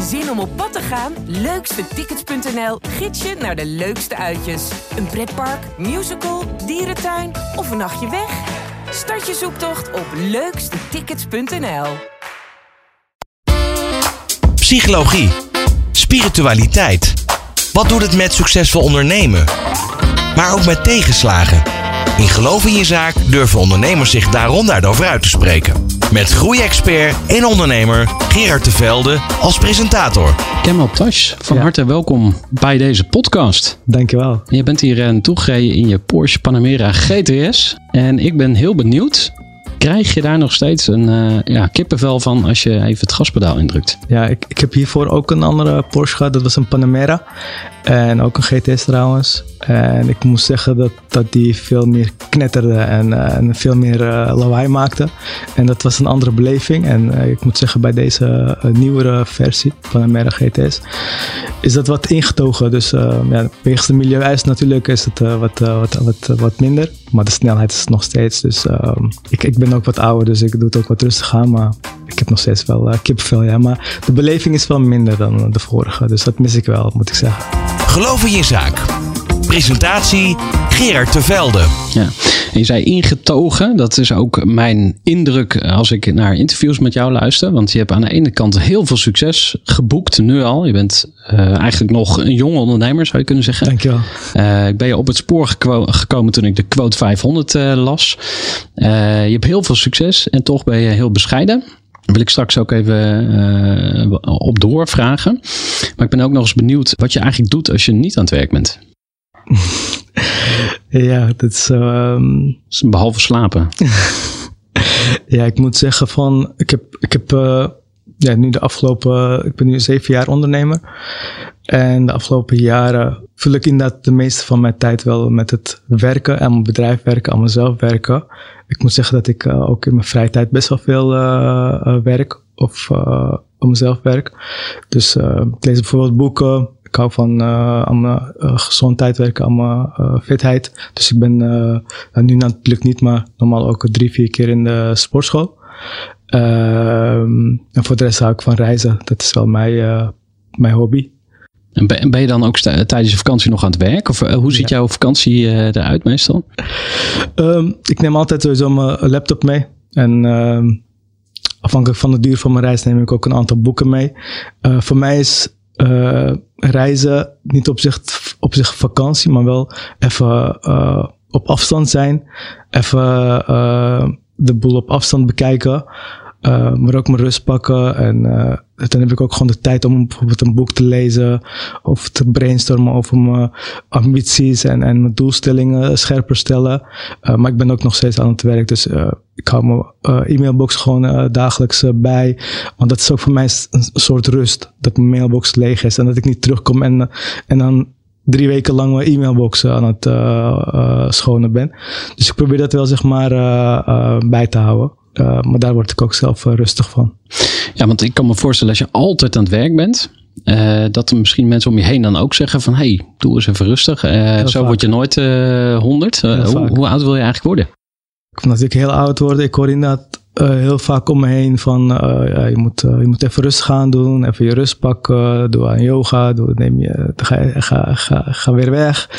Zin om op pad te gaan? Leukstetickets.nl gids je naar de leukste uitjes. Een pretpark, musical, dierentuin of een nachtje weg? Start je zoektocht op leukstetickets.nl. Psychologie, spiritualiteit. Wat doet het met succesvol ondernemen? Maar ook met tegenslagen. In Geloof in je zaak durven ondernemers zich daarom daarover uit te spreken. Met groeiexpert en ondernemer Gerard de Velde als presentator. Kemal Tash, van Ja. harte welkom bij deze podcast. Dankjewel. Je bent hier uh, toegereden in je Porsche Panamera GTS. En ik ben heel benieuwd, krijg je daar nog steeds een eh, ja, kippenvel van als je even het gaspedaal indrukt? Ja, ik, ik heb hiervoor ook een andere Porsche gehad. Dat was een Panamera. En ook een GTS trouwens. En ik moet zeggen dat, dat die veel meer knetterde en, eh, en veel meer eh, lawaai maakte. En dat was een andere beleving. En eh, ik moet zeggen bij deze nieuwere versie, Panamera GTS, is dat wat ingetogen. Dus ja, wegens de milieueis natuurlijk is het wat, wat, wat, wat minder. Maar de snelheid is nog steeds. Dus eh, ik, ik ben ook wat ouder, dus ik doe het ook wat rustig aan. Maar ik heb nog steeds wel kippenvel, ja. Maar de beleving is wel minder dan de vorige. Dus dat mis ik wel, moet ik zeggen. Geloof in je zaak. Presentatie Gerard de Velde. Ja, en je zei ingetogen. Dat is ook mijn indruk als ik naar interviews met jou luister. Want je hebt aan de ene kant heel veel succes geboekt, nu al. Je bent uh, eigenlijk nog een jonge ondernemer, zou je kunnen zeggen. Dankjewel. Uh, ik ben je op het spoor geko gekomen toen ik de quote 500 uh, las. je hebt heel veel succes en toch ben je heel bescheiden. Wil ik straks ook even uh, op doorvragen. Maar ik ben ook nog eens benieuwd wat je eigenlijk doet als je niet aan het werk bent. ja, dat is. Um... Behalve slapen. ja, ik moet zeggen van. Ik heb, ik heb uh, ja, nu de afgelopen. Ik ben nu zeven jaar ondernemer. En de afgelopen jaren vul ik inderdaad de meeste van mijn tijd wel met het werken, aan mijn bedrijf werken, aan mezelf werken. Ik moet zeggen dat ik uh, ook in mijn vrije tijd best wel veel uh, werk of uh, aan mezelf werk. Dus ik lees bijvoorbeeld boeken. Ik hou van aan mijn gezondheid werken, aan mijn fitheid. Dus ik ben nu natuurlijk niet, maar normaal ook drie, vier keer in de sportschool. Ehm, en voor de rest hou ik van reizen. Dat is wel mijn, mijn hobby. En ben, je dan ook tijdens je vakantie nog aan het werk? Of hoe ziet ja. jouw vakantie uh, eruit meestal? Um, ik neem altijd sowieso mijn laptop mee. En uh, afhankelijk van de duur van mijn reis neem ik ook een aantal boeken mee. Uh, voor mij is uh, reizen niet op zich, op zich vakantie, maar wel even uh, op afstand zijn. Even de boel op afstand bekijken. Uh, maar ook mijn rust pakken. En uh, dan heb ik ook gewoon de tijd om bijvoorbeeld een boek te lezen. Of te brainstormen over mijn ambities en, en mijn doelstellingen scherper stellen. Uh, maar ik ben ook nog steeds aan het werk. Dus ik hou mijn e-mailbox gewoon dagelijks bij. Want dat is ook voor mij een soort rust. Dat mijn mailbox leeg is. En dat ik niet terugkom en, en dan drie weken lang mijn e-mailbox aan het schonen ben. Dus ik probeer dat wel zeg maar bij te houden. Uh, maar daar word ik ook zelf uh, rustig van. Ja, want ik kan me voorstellen als je altijd aan het werk bent. Uh, dat er misschien mensen om je heen dan ook zeggen van... hey, doe eens even rustig. zo vaak. word je nooit honderd. Hoe, hoe, oud wil je eigenlijk worden? Dat ik heel oud word. Ik hoor inderdaad heel vaak om me heen van... ja, je, moet, je moet even rustig gaan doen. Even je rust pakken. Doe aan yoga. Doe, neem je, ga, ga, ga, ga weer weg.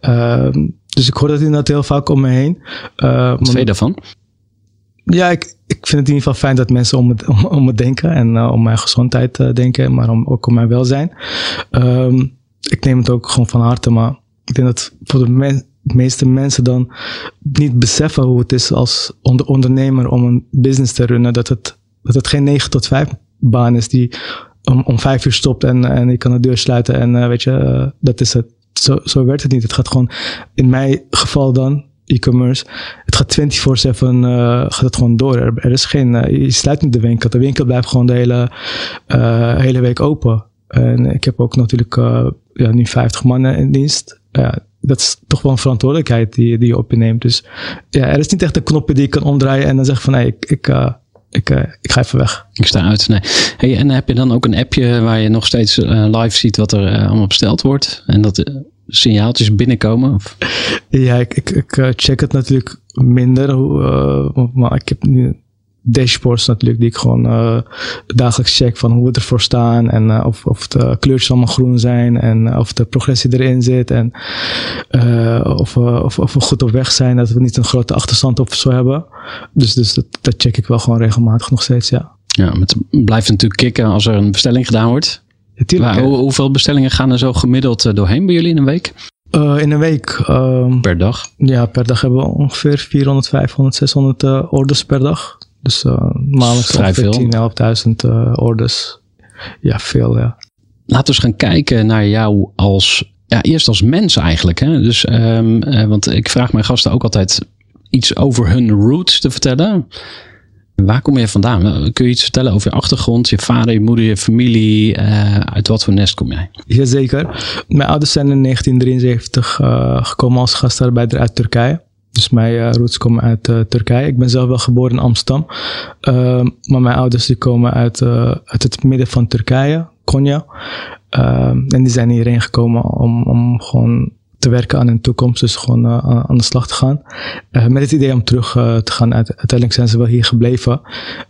Ehm, dus ik hoor dat inderdaad heel vaak om me heen. Wat vind je daarvan? Ja, ik, ik vind het in ieder geval fijn dat mensen om me, om, om me denken en uh, om mijn gezondheid uh, denken, maar om, ook om mijn welzijn. Um, ik neem het ook gewoon van harte, maar ik denk dat voor de me meeste mensen dan niet beseffen hoe het is als onder ondernemer om een business te runnen. Dat het, dat het geen 9 tot 5 baan is die om, om 5 uur stopt en, en je kan de deur sluiten en uh, weet je, dat is het. Zo, zo werkt het niet. Het gaat gewoon, in mijn geval dan, e-commerce. Het gaat 24-7 uh, gaat het gewoon door. Er, is geen, uh, je sluit niet de winkel. De winkel blijft gewoon de hele, uh, hele week open. En ik heb ook natuurlijk ja, nu 50 mannen in dienst. dat is toch wel een verantwoordelijkheid die, die je op je neemt. Dus ja, er is niet echt een knopje die je kan omdraaien en dan zeggen van nee, ik, ik, ik, ik ga even weg. Ik sta uit. Nee. Hey, en heb je dan ook een appje waar je nog steeds live ziet wat er allemaal besteld wordt? En dat signaaltjes binnenkomen? Of? Ja, ik, ik, ik check het natuurlijk minder. Uh, maar ik heb nu dashboards natuurlijk, die ik gewoon uh, dagelijks check van hoe we ervoor staan en uh, of, of de kleurtjes allemaal groen zijn en of de progressie erin zit en of, of, of we goed op weg zijn, dat we niet een grote achterstand of zo hebben. Dus, dus dat, dat check ik wel gewoon regelmatig nog steeds, ja. Ja, het blijft natuurlijk kicken als er een bestelling gedaan wordt. Maar, hoe, hoeveel bestellingen gaan er zo gemiddeld doorheen bij jullie in een week? Uh, in een week. Um, per dag? Ja, per dag hebben we ongeveer 400, 500, 600 uh, orders per dag. Dus uh, maandelijks Vrij ongeveer 10, 11.000 uh, orders. Ja, veel ja. Laten we eens gaan kijken naar jou als, ja, eerst als mens eigenlijk. Hè? Dus, um, want ik vraag mijn gasten ook altijd iets over hun roots te vertellen. Waar kom je vandaan? Kun je iets vertellen over je achtergrond, je vader, je moeder, je familie? Uh, uit wat voor nest kom jij? Jazeker. Mijn ouders zijn in 1973 uh, gekomen als gastarbeider uit Turkije. Dus mijn uh, roots komen uit Turkije. Ik ben zelf wel geboren in Amsterdam. Uh, maar mijn ouders die komen uit, uit het midden van Turkije, Konya. en die zijn hierheen gekomen om, om gewoon te werken aan hun toekomst. Dus gewoon aan de slag te gaan. met het idee om terug te gaan. Uiteindelijk zijn ze wel hier gebleven.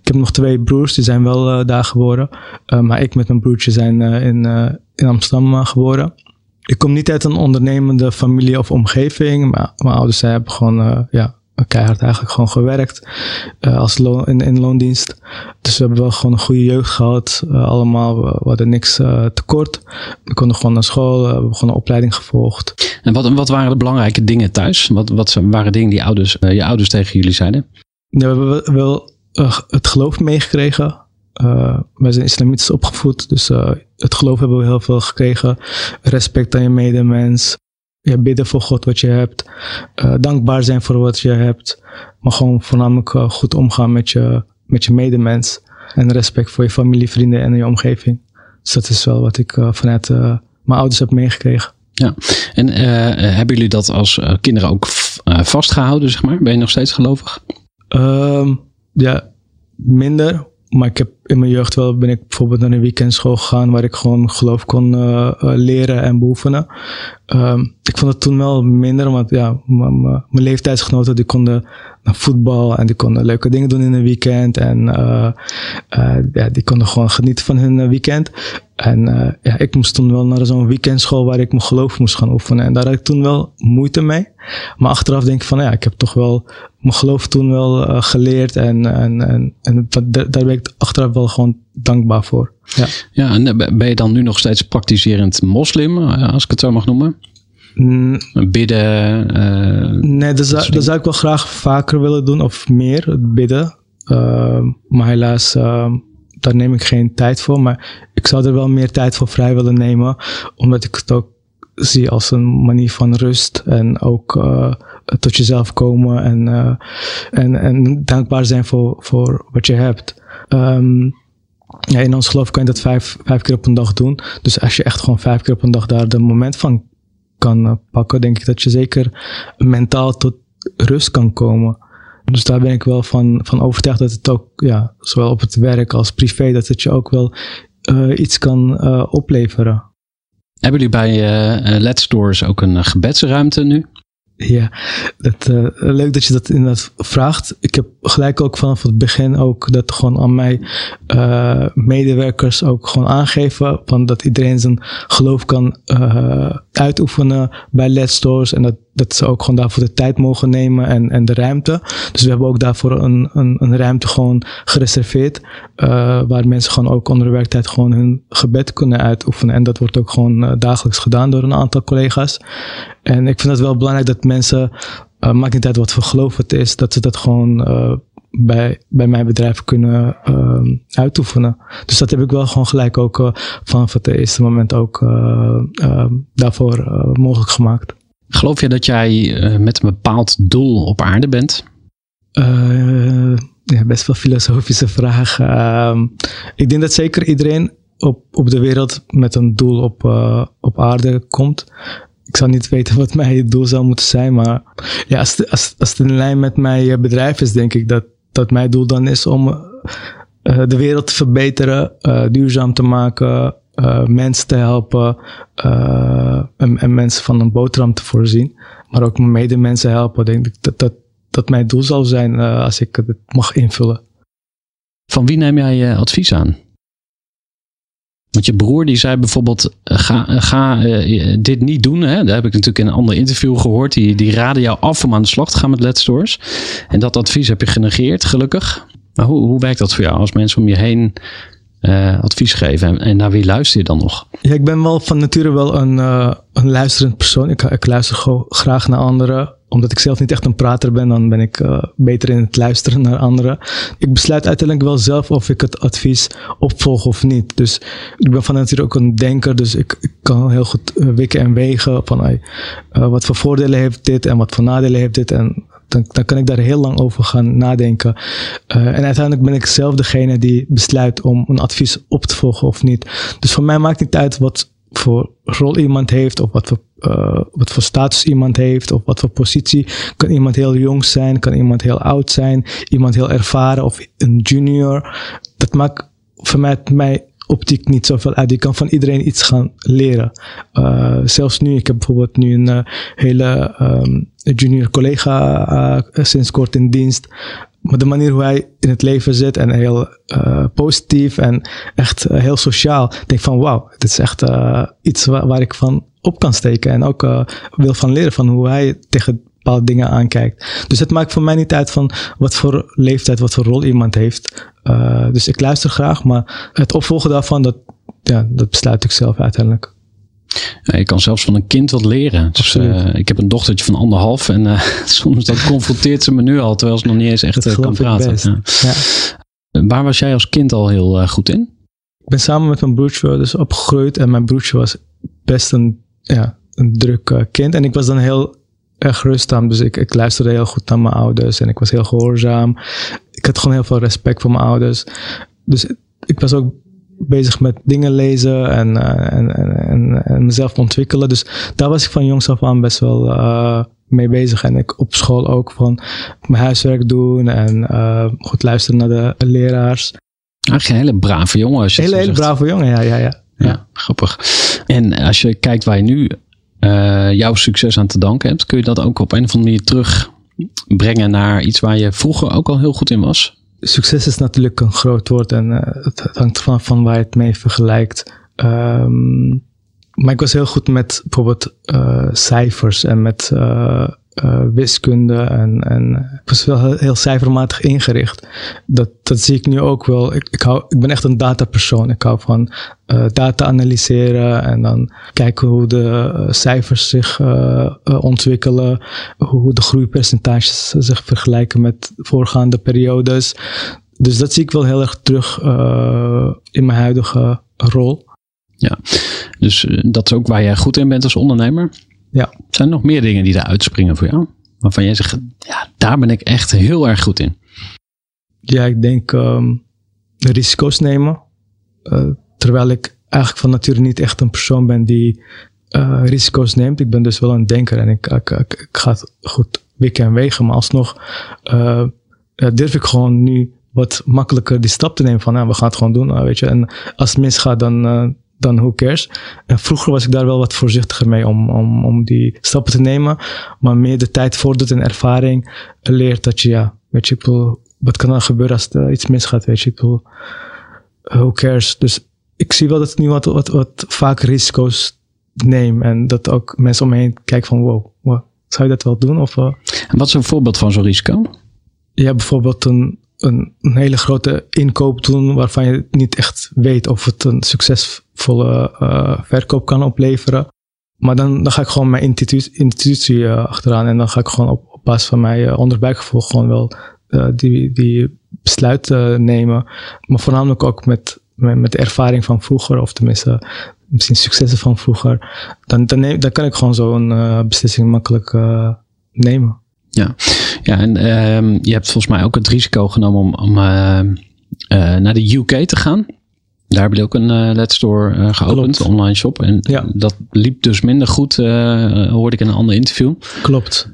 Ik heb nog twee broers, die zijn wel daar geboren. maar ik met mijn broertje zijn in, in Amsterdam geboren ik kom niet uit een ondernemende familie of omgeving. Maar mijn ouders zij hebben gewoon uh, ja, keihard eigenlijk gewoon gewerkt uh, als loon, in, in loondienst. Dus we hebben wel gewoon een goede jeugd gehad. Uh, allemaal, we, we hadden niks tekort. We konden gewoon naar school, we hebben gewoon een opleiding gevolgd. En wat, wat waren de belangrijke dingen thuis? Wat, wat waren dingen die ouders, je ouders tegen jullie zeiden? Ja, we hebben wel het geloof meegekregen. Wij zijn islamitisch opgevoed, dus het geloof hebben we heel veel gekregen. Respect aan je medemens. Bidden voor God wat je hebt. Uh, dankbaar zijn voor wat je hebt. Maar gewoon voornamelijk goed omgaan met je, met je medemens. En respect voor je familie, vrienden en je omgeving. Dus dat is wel wat ik vanuit mijn ouders heb meegekregen. Ja, en hebben jullie dat als kinderen ook vastgehouden, zeg maar? Ben je nog steeds gelovig? Ehm, ja, minder maar ik heb in mijn jeugd wel, ben ik bijvoorbeeld naar een weekendschool gegaan waar ik gewoon geloof kon uh, uh, leren en beoefenen. Um, ik vond het toen wel minder, want ja, mijn leeftijdsgenoten die konden voetbal en die konden leuke dingen doen in een weekend en uh, ja, die konden gewoon genieten van hun weekend. En ja, ik moest toen wel naar zo'n weekendschool waar ik mijn geloof moest gaan oefenen en daar had ik toen wel moeite mee. Maar achteraf denk ik van ja, ik heb toch wel mijn geloof toen wel geleerd. En, en, en, en daar ben ik achteraf wel gewoon dankbaar voor. Ja. ja, en ben je dan nu nog steeds praktiserend moslim, eh, als ik het zo mag noemen? Mm. Bidden? Uh, nee, dat zou, dat zou ik wel graag vaker willen doen, of meer, het bidden. Uh, maar helaas, uh, daar neem ik geen tijd voor. Maar ik zou er wel meer tijd voor vrij willen nemen, omdat ik het ook zie als een manier van rust en ook uh, tot jezelf komen en, uh, en, en dankbaar zijn voor, voor wat je hebt. Um, ja, in ons geloof kan je dat vijf, vijf keer op een dag doen. Dus als je echt gewoon vijf keer op een dag daar de moment van kan uh, pakken, denk ik dat je zeker mentaal tot rust kan komen. Dus daar ben ik wel van, van overtuigd dat het ook, ja, zowel op het werk als privé, dat het je ook wel uh, iets kan uh, opleveren. Hebben jullie bij uh, Let's Stores ook een gebedsruimte nu? Ja, dat, uh, leuk dat je dat inderdaad vraagt. Ik heb gelijk ook vanaf het begin ook dat gewoon aan mij uh, medewerkers ook gewoon aangeven. Van dat iedereen zijn geloof kan uh, uitoefenen bij Let's Stores. En dat, dat ze ook gewoon daarvoor de tijd mogen nemen en, en de ruimte. Dus we hebben ook daarvoor een, een, een ruimte gewoon gereserveerd. waar mensen gewoon ook onder de werktijd gewoon hun gebed kunnen uitoefenen. En dat wordt ook gewoon dagelijks gedaan door een aantal collega's. En ik vind het wel belangrijk dat mensen, uh, maakt niet uit wat voor geloof het is, dat ze dat gewoon bij, bij mijn bedrijf kunnen uitoefenen. Dus dat heb ik wel gewoon gelijk ook vanaf het eerste moment ook daarvoor mogelijk gemaakt. Geloof je dat jij met een bepaald doel op aarde bent? ja, best wel filosofische vraag. Ehm, ik denk dat zeker iedereen op, op de wereld met een doel op, op aarde komt ik zou niet weten wat mijn doel zou moeten zijn. Maar ja, als, het, als, als in lijn met mijn eh, bedrijf is, denk ik dat, dat mijn doel dan is om de wereld te verbeteren, duurzaam te maken, uh, mensen te helpen en, en, mensen van een boterham te voorzien. Maar ook medemensen helpen. Denk ik dat dat, dat mijn doel zal zijn als ik het mag invullen. Van wie neem jij uh, advies aan? Want je broer die zei bijvoorbeeld, ga, ga dit niet doen. Hè? Dat heb ik natuurlijk in een ander interview gehoord. Die, die raden jou af om aan de slag te gaan met Let's Stores. En dat advies heb je genegeerd, gelukkig. Maar hoe, hoe werkt dat voor jou als mensen om je heen uh, advies geven? En, en, naar wie luister je dan nog? Ja, ik ben wel van nature wel een, uh, een luisterend persoon. Ik, ik luister graag naar anderen omdat ik zelf niet echt een prater ben, dan ben ik uh, beter in het luisteren naar anderen. Ik besluit uiteindelijk wel zelf of ik het advies opvolg of niet. Dus ik ben van nature ook een denker, dus ik, ik kan heel goed wikken en wegen van wat voor voordelen heeft dit en wat voor nadelen heeft dit. En dan, dan kan ik daar heel lang over gaan nadenken. Uh, en uiteindelijk ben ik zelf degene die besluit om een advies op te volgen of niet. Dus voor mij maakt niet uit wat voor rol iemand heeft, of wat voor, uh, wat voor status iemand heeft, of wat voor positie. Kan iemand heel jong zijn, kan iemand heel oud zijn, iemand heel ervaren of een junior. Dat maakt voor mij, mij optiek niet zoveel uit. Je kan van iedereen iets gaan leren. Uh, zelfs nu, ik heb bijvoorbeeld nu een uh, hele um, junior collega sinds kort in dienst. Maar de manier hoe hij in het leven zit en heel positief en echt heel sociaal. Denk van wauw, dit is echt iets waar, waar, ik van op kan steken. En ook wil van leren van hoe hij tegen bepaalde dingen aankijkt. Dus het maakt voor mij niet uit van wat voor leeftijd, wat voor rol iemand heeft. dus ik luister graag, maar het opvolgen daarvan, dat, ja, dat besluit ik zelf uiteindelijk. Ja, je kan zelfs van een kind wat leren. Dus, uh, ik heb een dochtertje van anderhalf en uh, soms dat confronteert ze me nu al, terwijl ze nog niet eens echt kan praten. Ja. Waar was jij als kind al heel goed in? Ik ben samen met mijn broertje dus opgegroeid en mijn broertje was best een, ja, een druk kind. En ik was dan heel erg rustig, dus ik, ik luisterde heel goed naar mijn ouders en ik was heel gehoorzaam. Ik had gewoon heel veel respect voor mijn ouders. Dus ik was ook bezig met dingen lezen en, uh, en, en, en, mezelf ontwikkelen. Dus daar was ik van jongs af aan best wel uh, mee bezig. En ik op school ook van mijn huiswerk doen en uh, goed luisteren naar de leraars. Eigenlijk een hele brave jongen. Als je hele, hele brave jongen, ja, ja, ja, ja. grappig. En als je kijkt waar je nu jouw succes aan te danken hebt, kun je dat ook op een of andere manier terugbrengen naar iets waar je vroeger ook al heel goed in was? succes is natuurlijk een groot woord en uh, het hangt van, van waar je het mee vergelijkt. Um, maar ik was heel goed met bijvoorbeeld uh, cijfers en met uh, wiskunde en, en ik was wel heel, heel, cijfermatig ingericht. Dat, dat zie ik nu ook wel. Ik, ik, hou, ik ben echt een datapersoon. Ik hou van uh, data analyseren en dan kijken hoe de uh, cijfers zich ontwikkelen, hoe de groeipercentages zich vergelijken met voorgaande periodes. Dus dat zie ik wel heel erg terug in mijn huidige rol. Ja, dus dat is ook waar jij goed in bent als ondernemer. Ja. Zijn er nog meer dingen die daar uitspringen voor jou? Waarvan jij zegt, ja, daar ben ik echt heel erg goed in. Ja, ik denk um, risico's nemen. Uh, terwijl ik eigenlijk van nature niet echt een persoon ben die uh, risico's neemt. Ik ben dus wel een denker en ik, ik, ik, ik ga het goed wikken en wegen. Maar alsnog uh, durf ik gewoon nu wat makkelijker die stap te nemen van, nou, we gaan het gewoon doen, weet je. En als het misgaat, dan dan who cares. En vroeger was ik daar wel wat voorzichtiger mee om, om, om die stappen te nemen. Maar meer de tijd vordert en ervaring leert dat je, ja, weet je, bedoel, wat kan er gebeuren als er iets misgaat, weet je, bedoel, who cares. Dus ik zie wel dat ik nu wat, wat, wat vaak risico's neem en dat ook mensen om me heen kijken van, wow, wow zou je dat wel doen? Of, uh, en wat is een voorbeeld van zo'n risico? Ja, bijvoorbeeld een, een, een, hele grote inkoop doen waarvan je niet echt weet of het een succesvolle uh, verkoop kan opleveren. Maar dan, dan ga ik gewoon mijn intuïtie, intuïtie uh, achteraan en dan ga ik gewoon op, basis van mijn uh, onderbuikgevoel gewoon wel die, die besluit nemen. Maar voornamelijk ook met, met, met, de ervaring van vroeger, of tenminste misschien successen van vroeger. Dan, dan, neem, dan kan ik gewoon zo'n beslissing makkelijk nemen. Ja, ja en uh, je hebt volgens mij ook het risico genomen om, om naar de UK te gaan. Daar heb je ook een uh, Let's Store geopend, online shop. En ja. dat liep dus minder goed, hoorde ik in een ander interview. Klopt.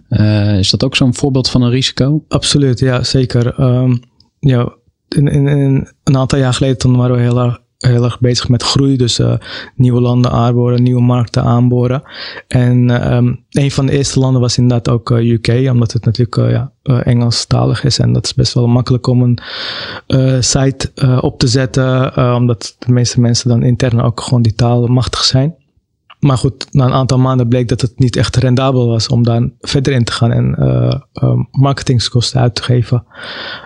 is dat ook zo'n voorbeeld van een risico? Absoluut, ja, zeker. Um, ja, in, in, in, een aantal jaar geleden toen waren we heel erg heel erg bezig met groei. Dus uh, nieuwe landen aanboren, nieuwe markten aanboren. En um, een van de eerste landen was inderdaad ook uh, UK, omdat het natuurlijk uh, ja, Engelstalig is. En dat is best wel makkelijk om een site op te zetten, omdat de meeste mensen dan intern ook gewoon die taal machtig zijn. Maar goed, na een aantal maanden bleek dat het niet echt rendabel was om daar verder in te gaan en marketingskosten uit te geven.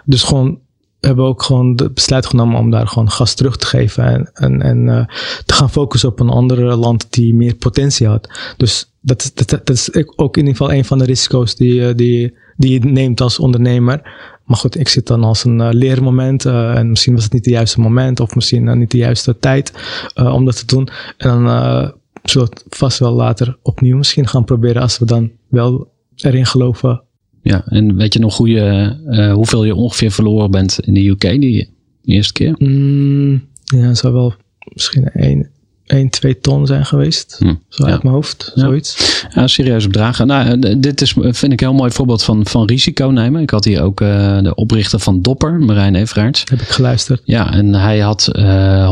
Dus gewoon hebben ook gewoon het besluit genomen om daar gewoon gas terug te geven en, en, en uh, te gaan focussen op een ander land die meer potentie had. Dus dat, dat, dat is ook in ieder geval een van de risico's die, die, die je neemt als ondernemer. Maar goed, ik zit dan als een uh, leermoment en misschien was het niet het juiste moment of misschien niet de juiste tijd om dat te doen. En dan zullen we het vast wel later opnieuw misschien gaan proberen als we dan wel erin geloven. Ja, en weet je nog hoe je, uh, hoeveel je ongeveer verloren bent in de UK die eerste keer? Mm, ja, zou wel misschien één, 1, 2 ton zijn geweest. Hm. Zo uit mijn hoofd, zoiets. Ja, serieus bedragen. Nou, eh, dit is, vind ik een heel mooi voorbeeld van, van risico nemen. Ik had hier ook uh, de oprichter van Dopper, Marijn Everaerts. Heb ik geluisterd. Ja, en hij had uh,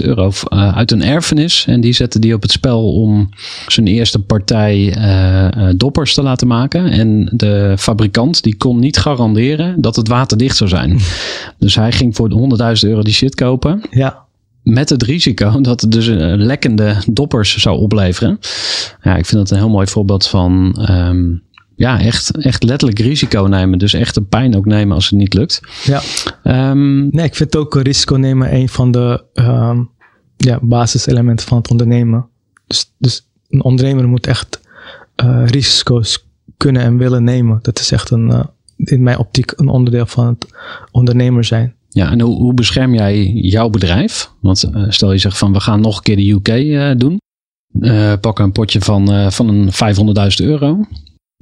100.000 euro uit een erfenis. En die zette die op het spel om zijn eerste partij doppers te laten maken. En de fabrikant die kon niet garanderen dat het waterdicht zou zijn. dus hij ging voor de 100.000 euro die shit kopen. Ja. Met het risico dat het dus lekkende doppers zou opleveren. Ja, ik vind dat een heel mooi voorbeeld van um, ja, echt, echt letterlijk risico nemen. Dus echt de pijn ook nemen als het niet lukt. Ja. Um, nee, ik vind ook risico nemen een van de um, ja, basiselementen van het ondernemen. Dus, dus een ondernemer moet echt uh, risico's kunnen en willen nemen. Dat is echt een, uh, in mijn optiek een onderdeel van het ondernemer zijn. Ja, en hoe, hoe bescherm jij jouw bedrijf? Want uh, stel je zegt van we gaan nog een keer de UK uh, doen. Uh, pak een potje van, van een 500.000 euro.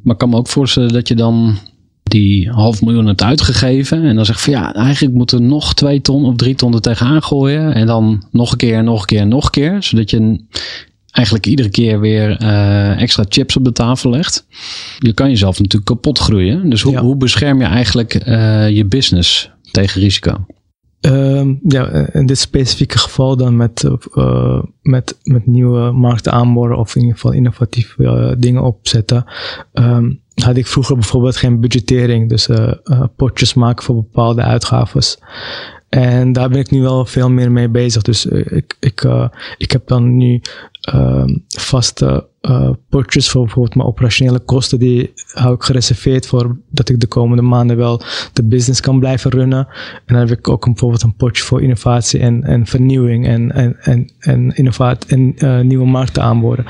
Maar ik kan me ook voorstellen dat je dan die half miljoen hebt uitgegeven. En dan zegt van ja, eigenlijk moeten we nog twee ton of drie ton er tegenaan gooien. En dan nog een keer, nog een keer, nog een keer. Zodat je eigenlijk iedere keer weer extra chips op de tafel legt. Je kan jezelf natuurlijk kapot groeien. Dus hoe, ja. hoe bescherm je eigenlijk je business tegen risico? Um, ja, in dit specifieke geval dan met, uh, met, met nieuwe markten aanboren of in ieder geval innovatieve uh, dingen opzetten. Um, had ik vroeger bijvoorbeeld geen budgettering, dus uh, potjes maken voor bepaalde uitgaves. En daar ben ik nu wel veel meer mee bezig. Dus ik, ik, ik heb dan nu ehm, vaste uh, potjes voor bijvoorbeeld mijn operationele kosten, die hou ik gereserveerd voor dat ik de komende maanden wel de business kan blijven runnen. En dan heb ik ook een, bijvoorbeeld een potje voor innovatie en, en vernieuwing en, en, en, en, innovatie en nieuwe markten aanboren.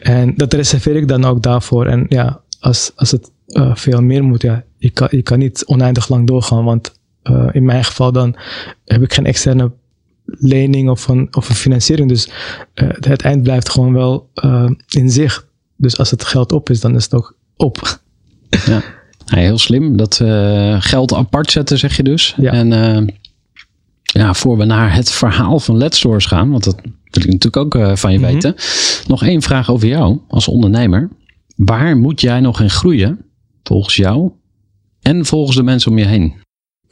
En dat reserveer ik dan ook daarvoor. En ja, als, als het veel meer moet, ja, je kan, kan niet oneindig lang doorgaan, want in mijn geval dan heb ik geen externe lening of een, of een financiering. Dus uh, het eind blijft gewoon wel uh, in zicht. Dus als het geld op is, dan is het ook op. Ja, ja heel slim. Dat geld apart zetten, zeg je dus. Ja. En ja, voor we naar het verhaal van Let's Source gaan, want dat wil ik natuurlijk ook van je mm-hmm. weten. Nog één vraag over jou als ondernemer. Waar moet jij nog in groeien, volgens jou en volgens de mensen om je heen?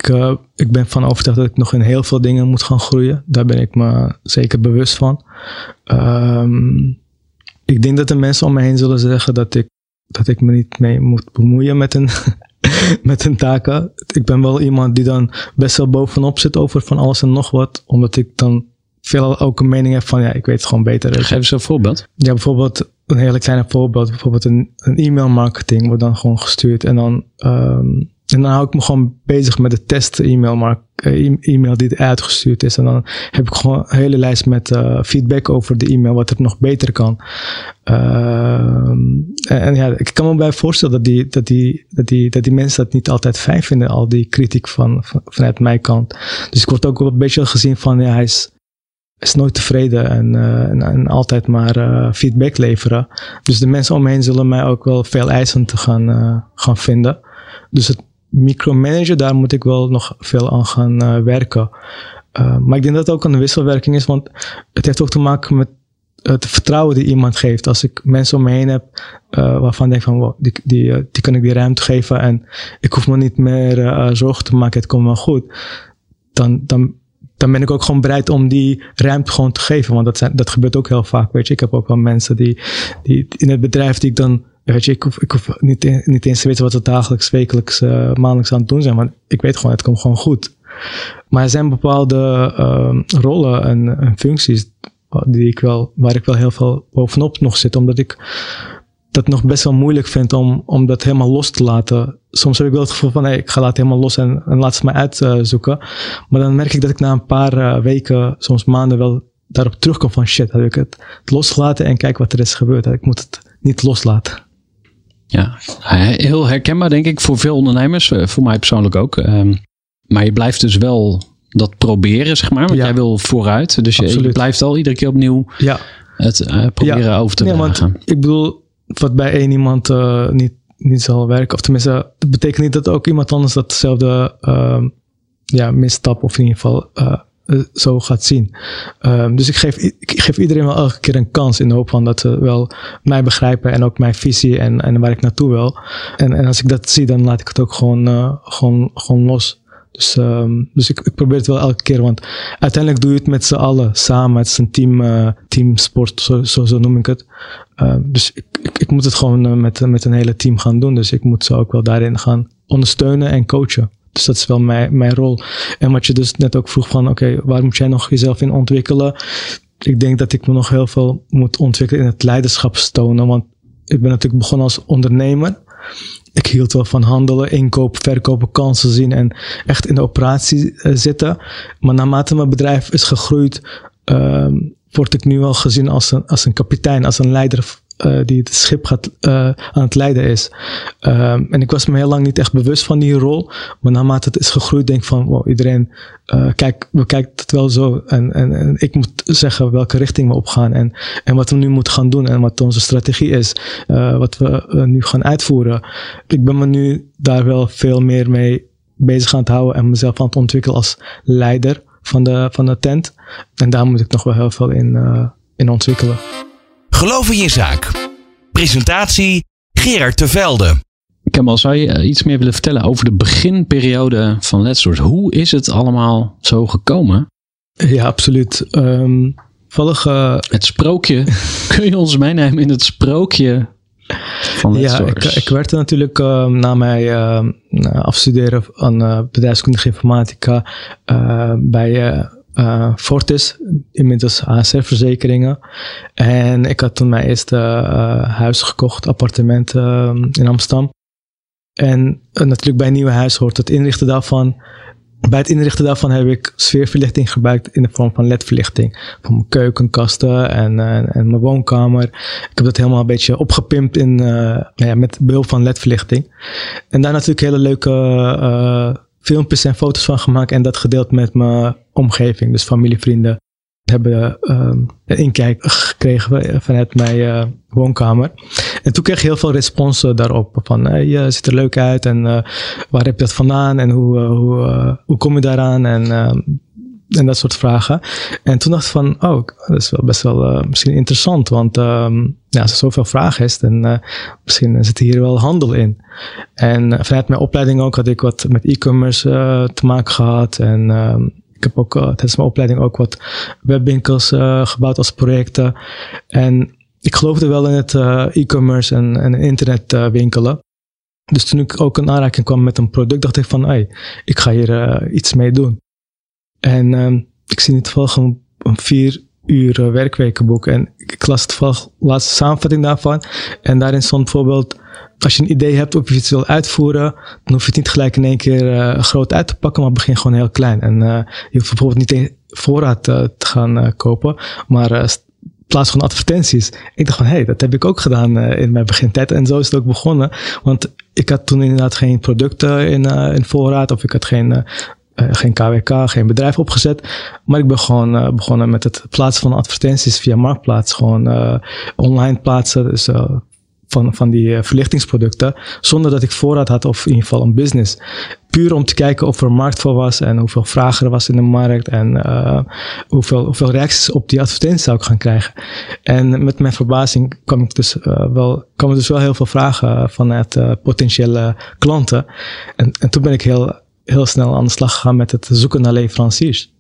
Ik, uh, ik ben van overtuigd dat ik nog in heel veel dingen moet gaan groeien. Daar ben ik me zeker bewust van. Um, ik denk dat de mensen om me heen zullen zeggen dat ik, dat ik me niet mee moet bemoeien met een, met een taken. Ik ben wel iemand die dan best wel bovenop zit over van alles en nog wat. Omdat ik dan veel ook een mening heb van ja, ik weet het gewoon beter. Geef eens een voorbeeld. Ja, bijvoorbeeld een hele kleine voorbeeld. Bijvoorbeeld een, een e-mail marketing wordt dan gewoon gestuurd. En dan um, en dan hou ik me gewoon bezig met de test-e-mail, maar e-mail die uitgestuurd is. En dan heb ik gewoon een hele lijst met uh, feedback over de e-mail, wat er nog beter kan. Uh, en, ja, ik kan me bij voorstellen dat die, dat, die, dat, die, dat die mensen dat niet altijd fijn vinden, al die kritiek van, van, vanuit mijn kant. Dus ik word ook wel een beetje gezien van, ja, hij is, is nooit tevreden en, uh, en, altijd maar feedback leveren. Dus de mensen om me heen zullen mij ook wel veel eisend gaan, gaan vinden. Dus het micromanagen, daar moet ik wel nog veel aan gaan uh, werken. Uh, maar ik denk dat het ook een wisselwerking is, want het heeft ook te maken met het vertrouwen die iemand geeft. Als ik mensen om me heen heb uh, waarvan ik denk van, wow, die, die, die kan ik die ruimte geven en ik hoef me niet meer zorgen te maken, het komt wel goed. Dan, dan, dan ben ik ook gewoon bereid om die ruimte gewoon te geven. Want dat, zijn, dat gebeurt ook heel vaak. Weet je, ik heb ook wel mensen die, die in het bedrijf die ik dan. Weet ik hoef, ik niet, niet eens te weten wat ze dagelijks, wekelijks, uh, maandelijks aan het doen zijn. Maar ik weet gewoon, het komt gewoon goed. Maar er zijn bepaalde uh, rollen en, en, functies die ik wel, waar ik wel heel veel bovenop nog zit. Omdat ik dat nog best wel moeilijk vind om, om dat helemaal los te laten. Soms heb ik wel het gevoel van, hey, ik ga het helemaal los en, en laat ze mij uitzoeken. maar dan merk ik dat ik na een paar uh, weken, soms maanden wel daarop terugkom van shit, heb ik het losgelaten en kijk wat er is gebeurd. Ik moet het niet loslaten. Ja, heel herkenbaar denk ik voor veel ondernemers, eh, voor mij persoonlijk ook. Um, maar je blijft dus wel dat proberen, zeg maar. Want ja. jij wil vooruit. Dus je, je, blijft al iedere keer opnieuw ja. het uh, proberen ja. over te nee, dragen. Ik bedoel, wat bij één iemand uh, niet, niet zal werken. Of tenminste, dat betekent niet dat ook iemand anders datzelfde uh, ja, misstap of in ieder geval zo gaat zien. Um, dus ik geef, ik geef iedereen wel elke keer een kans in de hoop van dat ze wel mij begrijpen en ook mijn visie en, en waar ik naartoe wil. En, en als ik dat zie, dan laat ik het ook gewoon, uh, gewoon, gewoon los. Dus, um, dus ik, ik, probeer het wel elke keer, want uiteindelijk doe je het met z'n allen samen. Het is een team, uh, teamsport, zo, zo, zo, noem ik het. Uh, dus ik, ik, ik, moet het gewoon met, met een hele team gaan doen. Dus ik moet ze ook wel daarin gaan ondersteunen en coachen. Dus dat is wel mijn, mijn rol. En wat je dus net ook vroeg van, oké, waar moet jij nog jezelf in ontwikkelen? Ik denk dat ik me nog heel veel moet ontwikkelen in het leiderschapstonen. Want ik ben natuurlijk begonnen als ondernemer ik hield wel van handelen, inkoop, verkopen, kansen zien en echt in de operatie uh, zitten. Maar naarmate mijn bedrijf is gegroeid, uh, word ik nu wel gezien als een, als een kapitein, als een leider uh, die het schip gaat, uh, aan het leiden is. Um, en ik was me heel lang niet echt bewust van die rol. Maar naarmate het is gegroeid, denk ik van, wow, iedereen uh, kijk, we kijken het wel zo. En, en, en ik moet zeggen welke richting we opgaan. En, en wat we nu moeten gaan doen. En wat onze strategie is. wat we nu gaan uitvoeren. Ik ben me nu daar wel veel meer mee bezig aan het houden. En mezelf aan het ontwikkelen als leider van de, van de tent. En daar moet ik nog wel heel veel in, in ontwikkelen. Geloof in je zaak. Presentatie Gerard Tevelde. Kemal, zou je iets meer willen vertellen over de beginperiode van Let's Source? Hoe is het allemaal zo gekomen? Ja, absoluut. Um, volg, uh... Het sprookje. Kun je ons meenemen in het sprookje van Let's ja? Ik, ik werkte natuurlijk uh, na mijn uh, afstuderen aan bedrijfskundige informatica bij uh, Fortis, inmiddels ASR-verzekeringen. En ik had toen mijn eerste uh, huis gekocht, appartement uh, in Amsterdam. En natuurlijk bij een nieuw huis hoort het inrichten daarvan. Bij het inrichten daarvan heb ik sfeerverlichting gebruikt in de vorm van ledverlichting. Van mijn keukenkasten en, en, mijn woonkamer. Ik heb dat helemaal een beetje opgepimpt in, ja, met behulp van ledverlichting. En daar natuurlijk hele leuke filmpjes en foto's van gemaakt en dat gedeeld met mijn omgeving, dus familie, vrienden. Hebben um, een inkijk gekregen vanuit mijn uh, woonkamer. En toen kreeg ik heel veel responsen daarop. Van hey, je ziet er leuk uit en uh, waar heb je dat vandaan en hoe, uh, hoe, hoe kom je daaraan? En ehm, en dat soort vragen. En toen dacht ik van, oh, dat is wel best wel uh, misschien interessant, want um, ja, als er zoveel vragen is, dan uh, misschien zit hier wel handel in. En uh, vanuit mijn opleiding ook had ik wat met e-commerce te maken gehad. En um, ik heb ook tijdens mijn opleiding ook wat webwinkels gebouwd als projecten. En ik geloofde wel in het e-commerce en, en internetwinkelen. Dus toen ik ook in aanraking kwam met een product, dacht ik van, hey, ik ga hier iets mee doen. En um, ik zie niet toevallig een, een vier uur uh, werkwekenboek. En ik las toevallig laatste samenvatting daarvan. En daarin stond bijvoorbeeld, als je een idee hebt of je iets wil uitvoeren, dan hoef je het niet gelijk in één keer uh, groot uit te pakken, maar begin gewoon heel klein. En uh, je hoeft bijvoorbeeld niet voorraad te gaan kopen, maar plaats van advertenties. Ik dacht van, hé, hey, dat heb ik ook gedaan in mijn begintijd. En zo is het ook begonnen. Want ik had toen inderdaad geen producten in, in voorraad. Of ik had geen uh, geen KWK, geen bedrijf opgezet. Maar ik ben gewoon uh, begonnen met het plaatsen van advertenties via Marktplaats. Gewoon uh, online plaatsen. Dus van, van die verlichtingsproducten. Zonder dat ik voorraad had of in ieder geval een business. Puur om te kijken of er markt voor was en hoeveel vragen er was in de markt. En hoeveel, hoeveel reacties op die advertenties zou ik gaan krijgen. En met mijn verbazing kwam ik dus wel, kwamen dus wel heel veel vragen vanuit potentiële klanten. En, en toen ben ik heel heel snel aan de slag gegaan met het zoeken naar leveranciers.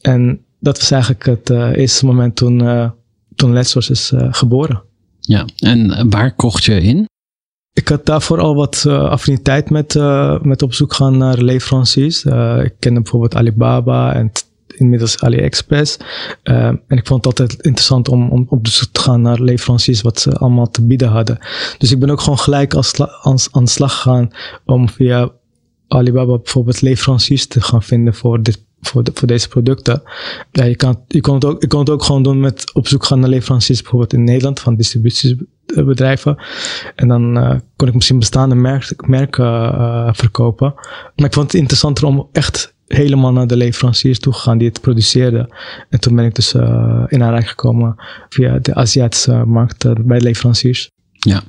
en dat was eigenlijk het uh, eerste moment toen, uh, toen Letsource is uh, geboren. Ja, en waar kocht je in? Ik had daarvoor al wat affiniteit met, met op zoek gaan naar leveranciers. ik kende bijvoorbeeld Alibaba en inmiddels AliExpress. en ik vond het altijd interessant om, om op zoek te gaan naar leveranciers wat ze allemaal te bieden hadden. Dus ik ben ook gewoon gelijk als, als, aan de slag gegaan om via Alibaba bijvoorbeeld leveranciers te gaan vinden voor dit voor, de, voor deze producten. Ja, je, kan, je, kon het ook, je kon het ook gewoon doen met op zoek gaan naar leveranciers, bijvoorbeeld in Nederland, van distributiebedrijven. En dan uh, kon ik misschien bestaande merk, merken uh, verkopen. Maar ik vond het interessanter om echt helemaal naar de leveranciers toe te gaan die het produceerden. En toen ben ik dus uh, in aanraking gekomen via de Aziatische markt bij leveranciers. Ja,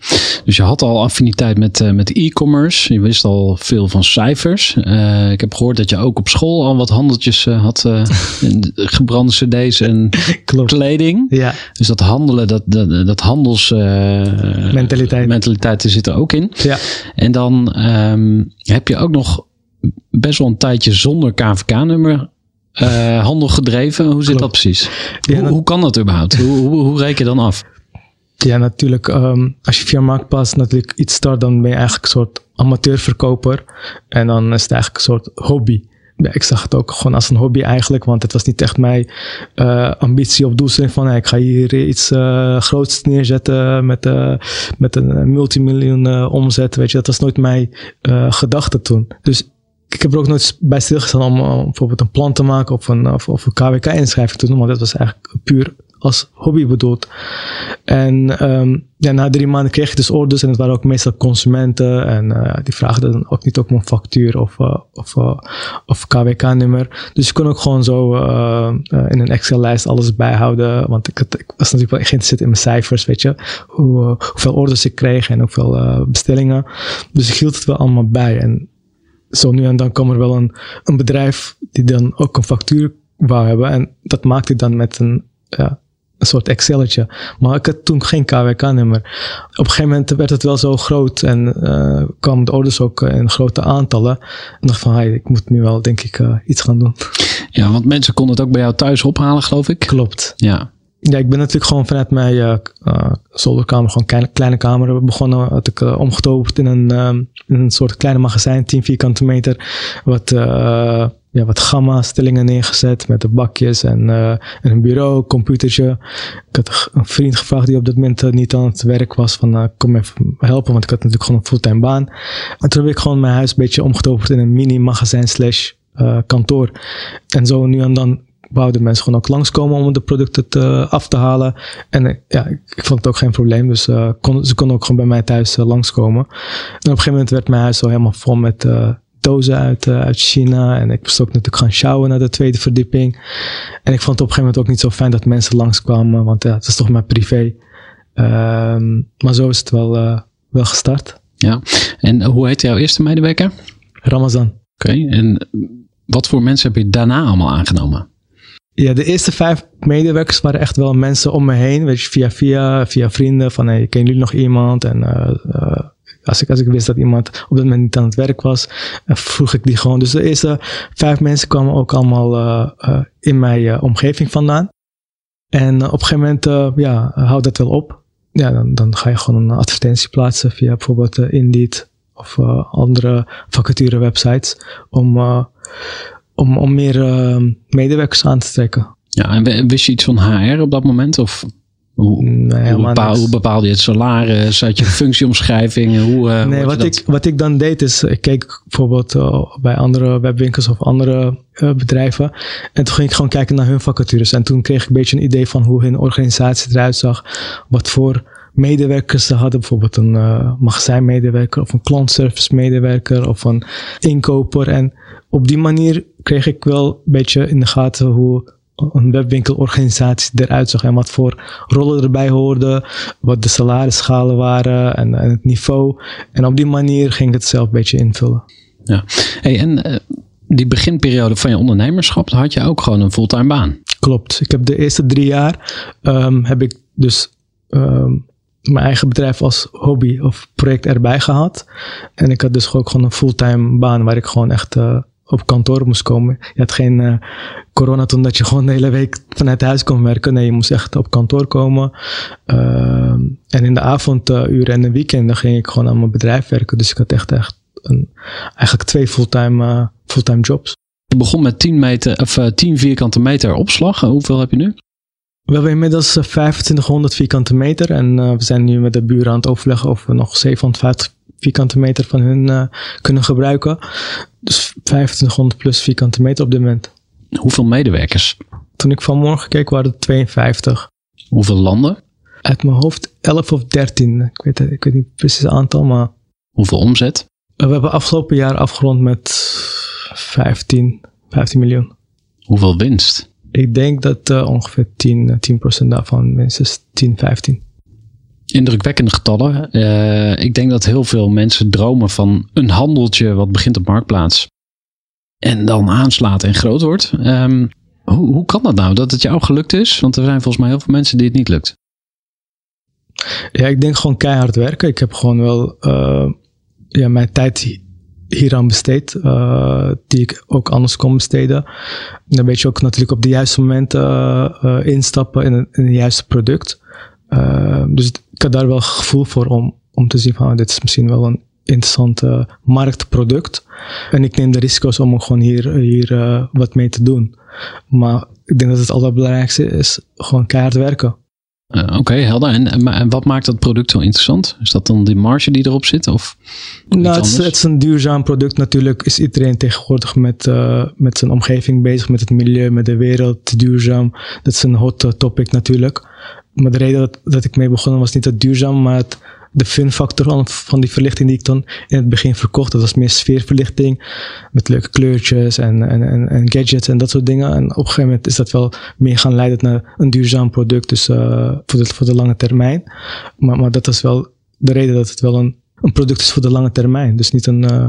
dus je had al affiniteit met, uh, met e-commerce. Je wist al veel van cijfers. Uh, ik heb gehoord dat je ook op school al wat handeltjes uh, had. gebrande cd's en Klopt. kleding. Ja. Dus dat handelen, dat, dat, dat handels... mentaliteit. mentaliteit zit er ook in. Ja. En dan um, heb je ook nog best wel een tijdje zonder KVK-nummer handel gedreven. Hoe zit Klopt. dat precies? Ja, hoe, hoe, kan dat überhaupt? hoe, hoe, hoe reken je dan af? Ja, natuurlijk. Um, als je via Marktplaats natuurlijk iets start, dan ben je eigenlijk een soort amateurverkoper. En dan is het eigenlijk een soort hobby. Ik zag het ook gewoon als een hobby eigenlijk, want het was niet echt mijn uh, ambitie of doelstelling van ik ga hier iets uh, groots neerzetten met, uh, met een multimiljoen omzet. Weet je, dat was nooit mijn gedachte toen. Dus ik heb er ook nooit bij stilgestaan om bijvoorbeeld een plan te maken of een, of, of een KWK-inschrijving te doen, want dat was eigenlijk puur als hobby bedoeld. En um, ja, na drie maanden kreeg je dus orders en het waren ook meestal consumenten en uh, die vraagden dan ook niet op mijn factuur of, uh, of, uh, of KWK-nummer. Dus je kon ook gewoon zo in een Excel-lijst alles bijhouden, want ik, ik, was natuurlijk wel geïnteresseerd in mijn cijfers, weet je, Hoe, hoeveel orders ik kreeg en hoeveel bestellingen. Dus ik hield het wel allemaal bij en zo nu en dan kwam er wel een, een bedrijf die dan ook een factuur wou hebben en dat maakte ik dan met een ja, een soort Excelletje. Maar ik had toen geen KWK-nummer. Op een gegeven moment werd het wel zo groot en uh, kwamen de orders ook in grote aantallen. En dacht van, hey, ik moet nu wel, denk ik, uh, iets gaan doen. Ja, want mensen konden het ook bij jou thuis ophalen, geloof ik. Klopt. Ja. Ja, ik ben natuurlijk gewoon vanuit mijn uh, zolderkamer, gewoon kleine, kleine kamer begonnen. Had ik uh, omgetoverd in een, in een soort kleine magazijn, 10 vierkante meter. Wat ja, wat gamma-stellingen neergezet met de bakjes en, uh, en een bureau, computertje. Ik had een vriend gevraagd die op dat moment uh, niet aan het werk was van uh, kom even helpen, want ik had natuurlijk gewoon een fulltime baan. En toen heb ik gewoon mijn huis een beetje omgetoverd in een mini-magazijn slash kantoor. En zo nu en dan wouden mensen gewoon ook langskomen om de producten te, af te halen. En ja, ik, vond het ook geen probleem. Dus kon, ze konden ook gewoon bij mij thuis langskomen. En op een gegeven moment werd mijn huis zo helemaal vol met dozen uit, uh, uit China. En ik moest ook natuurlijk gaan sjouwen naar de tweede verdieping. En ik vond het op een gegeven moment ook niet zo fijn dat mensen langskwamen. Want ja, het is toch maar privé. Um, maar zo is het wel, uh, wel gestart. Ja, en hoe heet jouw eerste medewerker? Ramazan. Oké, okay. en wat voor mensen heb je daarna allemaal aangenomen? Ja, de eerste vijf medewerkers waren echt wel mensen om me heen. Weet je, via, via, via vrienden. Van, hey, kennen jullie nog iemand? En uh, als ik, als ik wist dat iemand op dat moment niet aan het werk was, uh, vroeg ik die gewoon. Dus de eerste vijf mensen kwamen ook allemaal uh, uh, in mijn omgeving vandaan. En op een gegeven moment, ja, houdt dat wel op. Ja, dan, dan ga je gewoon een advertentie plaatsen via bijvoorbeeld Indeed of andere vacature websites om, om, om meer medewerkers aan te trekken. Ja, en wist je iets van HR op dat moment? Of hoe, nee, hoe, bepaal, hoe, bepaalde je het salaris? Had je functieomschrijvingen? Hoe, uh, nee, wat, ik, wat ik dan deed is, ik keek bijvoorbeeld uh, bij andere webwinkels of andere uh, bedrijven. En toen ging ik gewoon kijken naar hun vacatures. En toen kreeg ik een beetje een idee van hoe hun organisatie eruit zag. Wat voor medewerkers ze hadden. Bijvoorbeeld een magazijnmedewerker of een klantservice medewerker of een inkoper. En op die manier kreeg ik wel een beetje in de gaten hoe een webwinkelorganisatie eruit zag en wat voor rollen erbij hoorden, wat de salarisschalen waren en, en, het niveau. En op die manier ging ik het zelf een beetje invullen. Ja, hey, en uh, die beginperiode van je ondernemerschap, had je ook gewoon een fulltime baan? Klopt. Ik heb de eerste drie jaar um, heb ik dus um, mijn eigen bedrijf als hobby of project erbij gehad. En ik had dus ook gewoon een fulltime baan waar ik gewoon echt uh, op kantoor moest komen. Je had geen uh, corona toen dat je gewoon de hele week vanuit huis kon werken. Nee, je moest echt op kantoor komen. Uh, en in de avonduren en de weekenden ging ik gewoon aan mijn bedrijf werken. Dus ik had echt, echt een, eigenlijk twee fulltime, uh, fulltime jobs. Je begon met 10, meter, of, 10 vierkante meter opslag. Hoeveel heb je nu? We hebben inmiddels 2500 vierkante meter. En we zijn nu met de buren aan het overleggen of we nog 750 vierkante meter van hun uh, kunnen gebruiken. Dus 2500 plus vierkante meter op dit moment. Hoeveel medewerkers? Toen ik vanmorgen keek waren het 52. Hoeveel landen? Uit mijn hoofd 11 of 13. Ik weet, ik weet niet precies het aantal, maar... Hoeveel omzet? We hebben afgelopen jaar afgerond met 15, 15 miljoen. Hoeveel winst? Ik denk dat uh, ongeveer 10, 10% daarvan minstens 10, 15 indrukwekkende getallen. Uh, ik denk dat heel veel mensen dromen van een handeltje wat begint op marktplaats. En dan aanslaat en groot wordt. Um, hoe, hoe kan dat nou dat het jou gelukt is? Want er zijn volgens mij heel veel mensen die het niet lukt. Ja, ik denk gewoon keihard werken. Ik heb gewoon wel uh, ja, mijn tijd hieraan besteed. Uh, die ik ook anders kon besteden. En dan weet je ook natuurlijk op de juiste momenten instappen in, een, het juiste product. Dus ik had daar wel gevoel voor om, om te zien van oh, dit is misschien wel een interessant uh, marktproduct. En ik neem de risico's om gewoon hier, hier uh, wat mee te doen. Maar ik denk dat het allerbelangrijkste is gewoon keihard werken. Uh, Oké, okay, helder. En, en, wat maakt dat product zo interessant? Is dat dan die marge die erop zit? Of nou, het is, het is, een duurzaam product. Natuurlijk is iedereen tegenwoordig met, uh, met zijn omgeving bezig, met het milieu, met de wereld, duurzaam. Dat is een hot topic natuurlijk maar de reden dat, dat ik mee begonnen was niet het duurzaam, maar het, de fun factor van, die verlichting die ik dan in het begin verkocht. Dat was meer sfeerverlichting met leuke kleurtjes en, en, en, gadgets en dat soort dingen. En op een gegeven moment is dat wel meer gaan leiden naar een duurzaam product, dus uh, voor, de, voor de lange termijn. Maar, maar dat is wel de reden dat het wel een, een product is voor de lange termijn. Dus niet een, uh,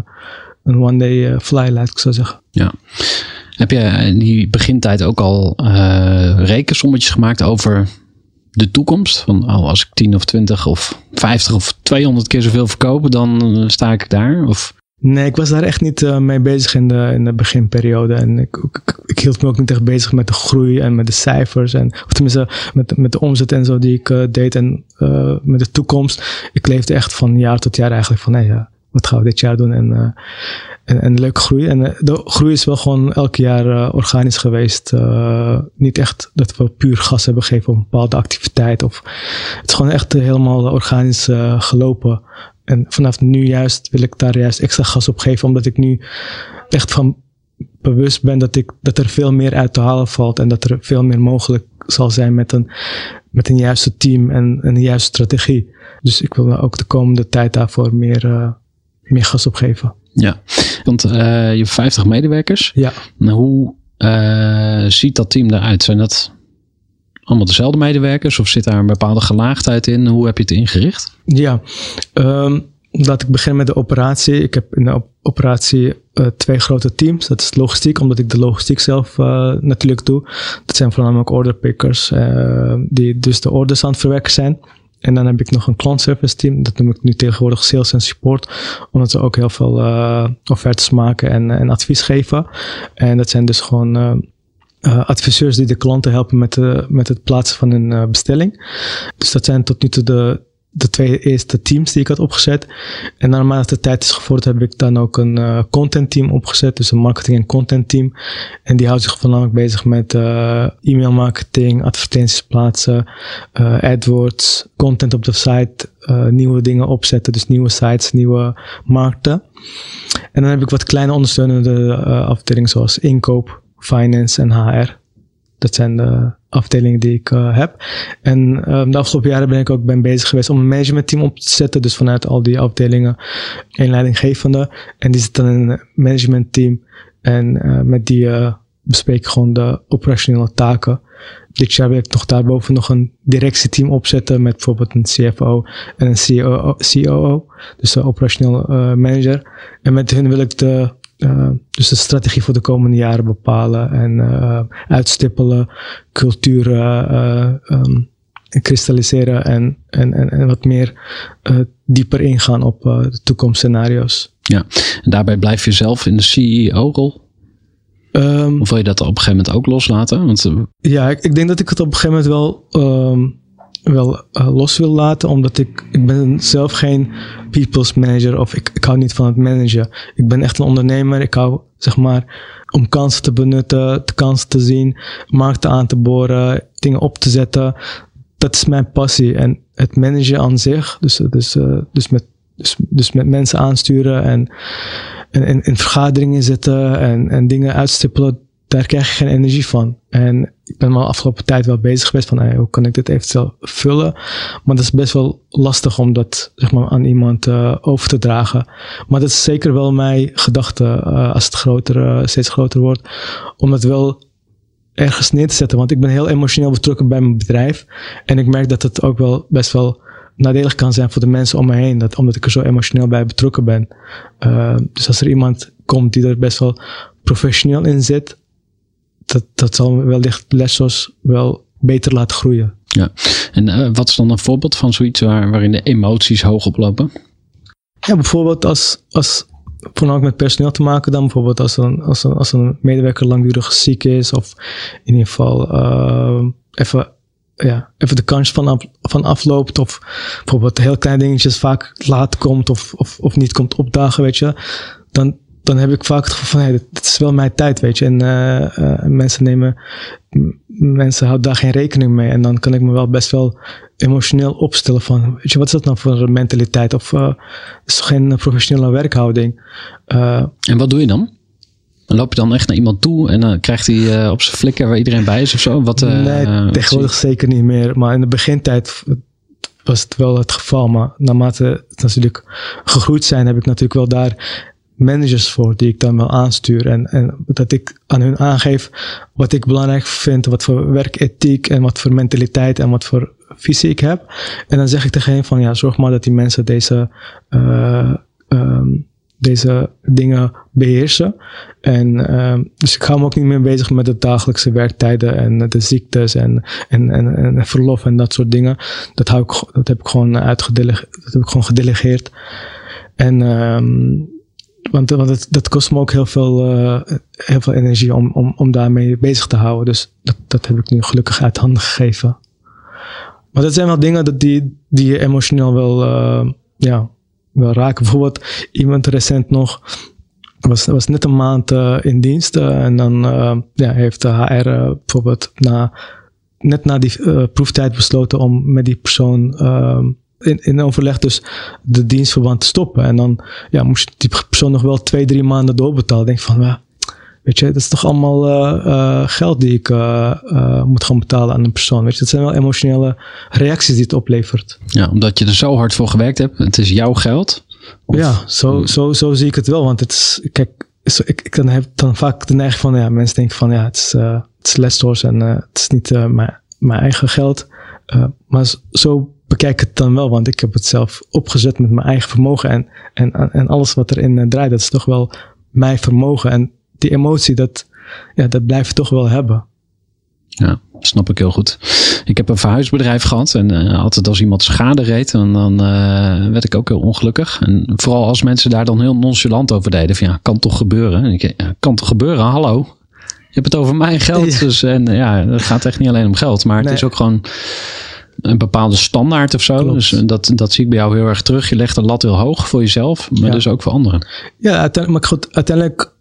een one-day uh, fly, laat ik zo zeggen. Ja. Heb je in die begintijd ook al rekensommetjes gemaakt over de toekomst. Van oh, als ik 10 of 20 of 50 of 200 keer zoveel verkoop, dan eh, sta ik daar? Of... Nee, ik was daar echt niet uh, mee bezig in de, in de beginperiode. En ik, ik, hield me ook niet echt bezig met de groei en met de cijfers. En, of tenminste, met, met de omzet en zo die ik uh, deed. En met de toekomst. Ik leefde echt van jaar tot jaar eigenlijk van, nee, ja, wat gaan we dit jaar doen? En, en, en leuke groei. En eh, de groei is wel gewoon elk jaar uh, organisch geweest. Niet echt dat we puur gas hebben gegeven op een bepaalde activiteit. Of, het is gewoon echt helemaal organisch gelopen. En vanaf nu juist wil ik daar juist extra gas op geven. Omdat ik nu echt van bewust ben dat, ik, dat er veel meer uit te halen valt. En dat er veel meer mogelijk zal zijn met een, met een juiste team en, en een juiste strategie. Dus ik wil ook de komende tijd daarvoor meer, meer gas op geven. Ja, want uh, je hebt 50 medewerkers. Ja. Nou, hoe uh, ziet dat team eruit? Zijn dat allemaal dezelfde medewerkers of zit daar een bepaalde gelaagdheid in? Hoe heb je het ingericht? Ja, um, laat ik beginnen met de operatie. Ik heb in de operatie uh, twee grote teams. Dat is logistiek, omdat ik de logistiek zelf uh, natuurlijk doe. Dat zijn voornamelijk orderpickers, uh, die dus de orders aan het verwerken zijn. En dan heb ik nog een klantservice team. Dat noem ik nu tegenwoordig sales en support. Omdat ze ook heel veel uh, offertes maken en, en advies geven. En dat zijn dus gewoon uh, adviseurs die de klanten helpen met, de, met het plaatsen van een bestelling. Dus dat zijn tot nu toe de, de twee eerste teams die ik had opgezet. En naarmate de tijd is gevorderd, heb ik dan ook een uh, content team opgezet. Dus een marketing en content team. En die houdt zich voornamelijk bezig met uh, e-mail marketing, advertenties plaatsen, uh, AdWords, content op de site, nieuwe dingen opzetten. Dus nieuwe sites, nieuwe markten. En dan heb ik wat kleine ondersteunende afdelingen zoals inkoop, finance en HR. Dat zijn de afdelingen die ik uh, heb. En um, de afgelopen jaren ben ik ook ben bezig geweest om een managementteam op te zetten. Dus vanuit al die afdelingen een leidinggevende. En die zit dan in een managementteam. En uh, met die bespreek ik gewoon de operationele taken. Dit jaar wil ik nog daarboven nog een directieteam opzetten met bijvoorbeeld een CFO en een COO, COO dus de operationeel manager. En met hun wil ik de uh, dus de strategie voor de komende jaren bepalen en uh, uitstippelen, cultuur uh, um, kristalliseren en, en, en, en, wat meer dieper ingaan op de toekomstscenario's. Ja, en daarbij blijf je zelf in de CEO-rol Ehm, Of wil je dat op een gegeven moment ook loslaten? Want eh, Ja, ik, ik denk dat ik het op een gegeven moment wel, ehm, wel eh, los wil laten. Omdat ik, ik ben zelf geen people's manager of ik, ik hou niet van het managen. Ik ben echt een ondernemer. Ik hou zeg maar om kansen te benutten, de kansen te zien, markten aan te boren, dingen op te zetten. Dat is mijn passie. En het managen aan zich, dus, dus, eh, dus, met, dus, dus met mensen aansturen en, en, en in vergaderingen zitten en, en dingen uitstippelen, daar krijg je geen energie van. En ik ben me de afgelopen tijd wel bezig geweest van hey, hoe kan ik dit eventueel vullen. Maar dat is best wel lastig om dat zeg maar, aan iemand eh, over te dragen. Maar dat is zeker wel mijn gedachte eh, als het groter, eh, steeds groter wordt. Om het wel ergens neer te zetten. Want ik ben heel emotioneel betrokken bij mijn bedrijf. En ik merk dat het ook wel best wel nadelig kan zijn voor de mensen om me heen. Dat, omdat ik er zo emotioneel bij betrokken ben. Dus als er iemand komt die er best wel professioneel in zit. Dat, dat zal wellicht Lessos wel beter laten groeien. ja. En eh, wat is dan een voorbeeld van zoiets waar, waarin de emoties hoog oplopen? Ja, bijvoorbeeld als, als voornamelijk met personeel te maken dan. Bijvoorbeeld als een, als een, als een medewerker langdurig ziek is. Of in ieder geval uh, even, ja, even de kans van, af, van afloopt. Of bijvoorbeeld heel kleine dingetjes vaak laat komt of, of, of niet komt opdagen, weet je. Dan, dan heb ik vaak het gevoel van, hey, dit is wel mijn tijd, weet je. En uh, uh, mensen nemen, mensen houden daar geen rekening mee. En dan kan ik me wel best wel emotioneel opstellen van, weet je, wat is dat nou voor een mentaliteit? Of uh, is geen professionele werkhouding? En wat doe je dan? Dan loop je dan echt naar iemand toe en dan krijgt hij uh, op zijn flikker waar iedereen bij is of zo? Wat, uh, nee, tegenwoordig zeker niet meer. Maar in de begintijd was het wel het geval. Maar naarmate het natuurlijk gegroeid zijn, heb ik natuurlijk wel daar managers voor die ik dan wel aanstuur. En, en dat ik aan hun aangeef wat ik belangrijk vind, wat voor werkethiek en wat voor mentaliteit en wat voor visie ik heb. En dan zeg ik tegen hen van ja, zorg maar dat die mensen deze, uh, um, deze dingen beheersen. En uh, dus ik hou me ook niet meer bezig met de dagelijkse werktijden en de ziektes en, en, en, en verlof en dat soort dingen. Dat, hou ik, dat heb ik gewoon uitgedelegeerd. Dat heb ik gewoon gedelegeerd. En um, want, want dat kost me ook heel veel, uh, heel veel energie om, om, om daarmee bezig te houden. Dus dat, dat heb ik nu gelukkig uit handen gegeven. Maar dat zijn wel dingen dat die, die je emotioneel wel, uh, ja, wel raken. Bijvoorbeeld iemand recent nog was, was net een maand uh, in dienst. en dan ja, heeft de HR bijvoorbeeld na, net na die proeftijd besloten om met die persoon in, in overleg dus de dienstverband te stoppen. En dan ja, moest die persoon nog wel twee, drie maanden doorbetalen. Denk van, ja, weet je, dat is toch allemaal uh, uh, geld die ik uh, moet gaan betalen aan een persoon. Weet je, dat zijn wel emotionele reacties die het oplevert. Ja, omdat je er zo hard voor gewerkt hebt. Het is jouw geld. Of, ja, zo, zo, zo zie ik het wel. Want het is, kijk, zo, ik, ik dan heb dan vaak de neiging van, ja, mensen denken van, ja, het is, het is Lestors en het is niet mijn, mijn eigen geld. maar zo bekijk het dan wel, want ik heb het zelf opgezet met mijn eigen vermogen. En, en, en alles wat erin uh, draait, dat is toch wel mijn vermogen. En die emotie, dat, ja, dat blijf je toch wel hebben. Ja, snap ik heel goed. Ik heb een verhuisbedrijf gehad en uh, altijd als iemand schade reed, en dan uh, werd ik ook heel ongelukkig. En vooral als mensen daar dan heel nonchalant over deden. Van ja, kan toch gebeuren? En ik, ja, kan toch gebeuren? Hallo? Je hebt het over mijn geld. Ja. Dus en ja, het gaat echt niet alleen om geld, maar nee. het is ook gewoon een bepaalde standaard of zo. Klopt. Dus dat, dat zie ik bij jou heel erg terug. Je legt de lat heel hoog voor jezelf, maar ja. dus ook voor anderen. Ja, uiteindelijk, maar goed, uiteindelijk,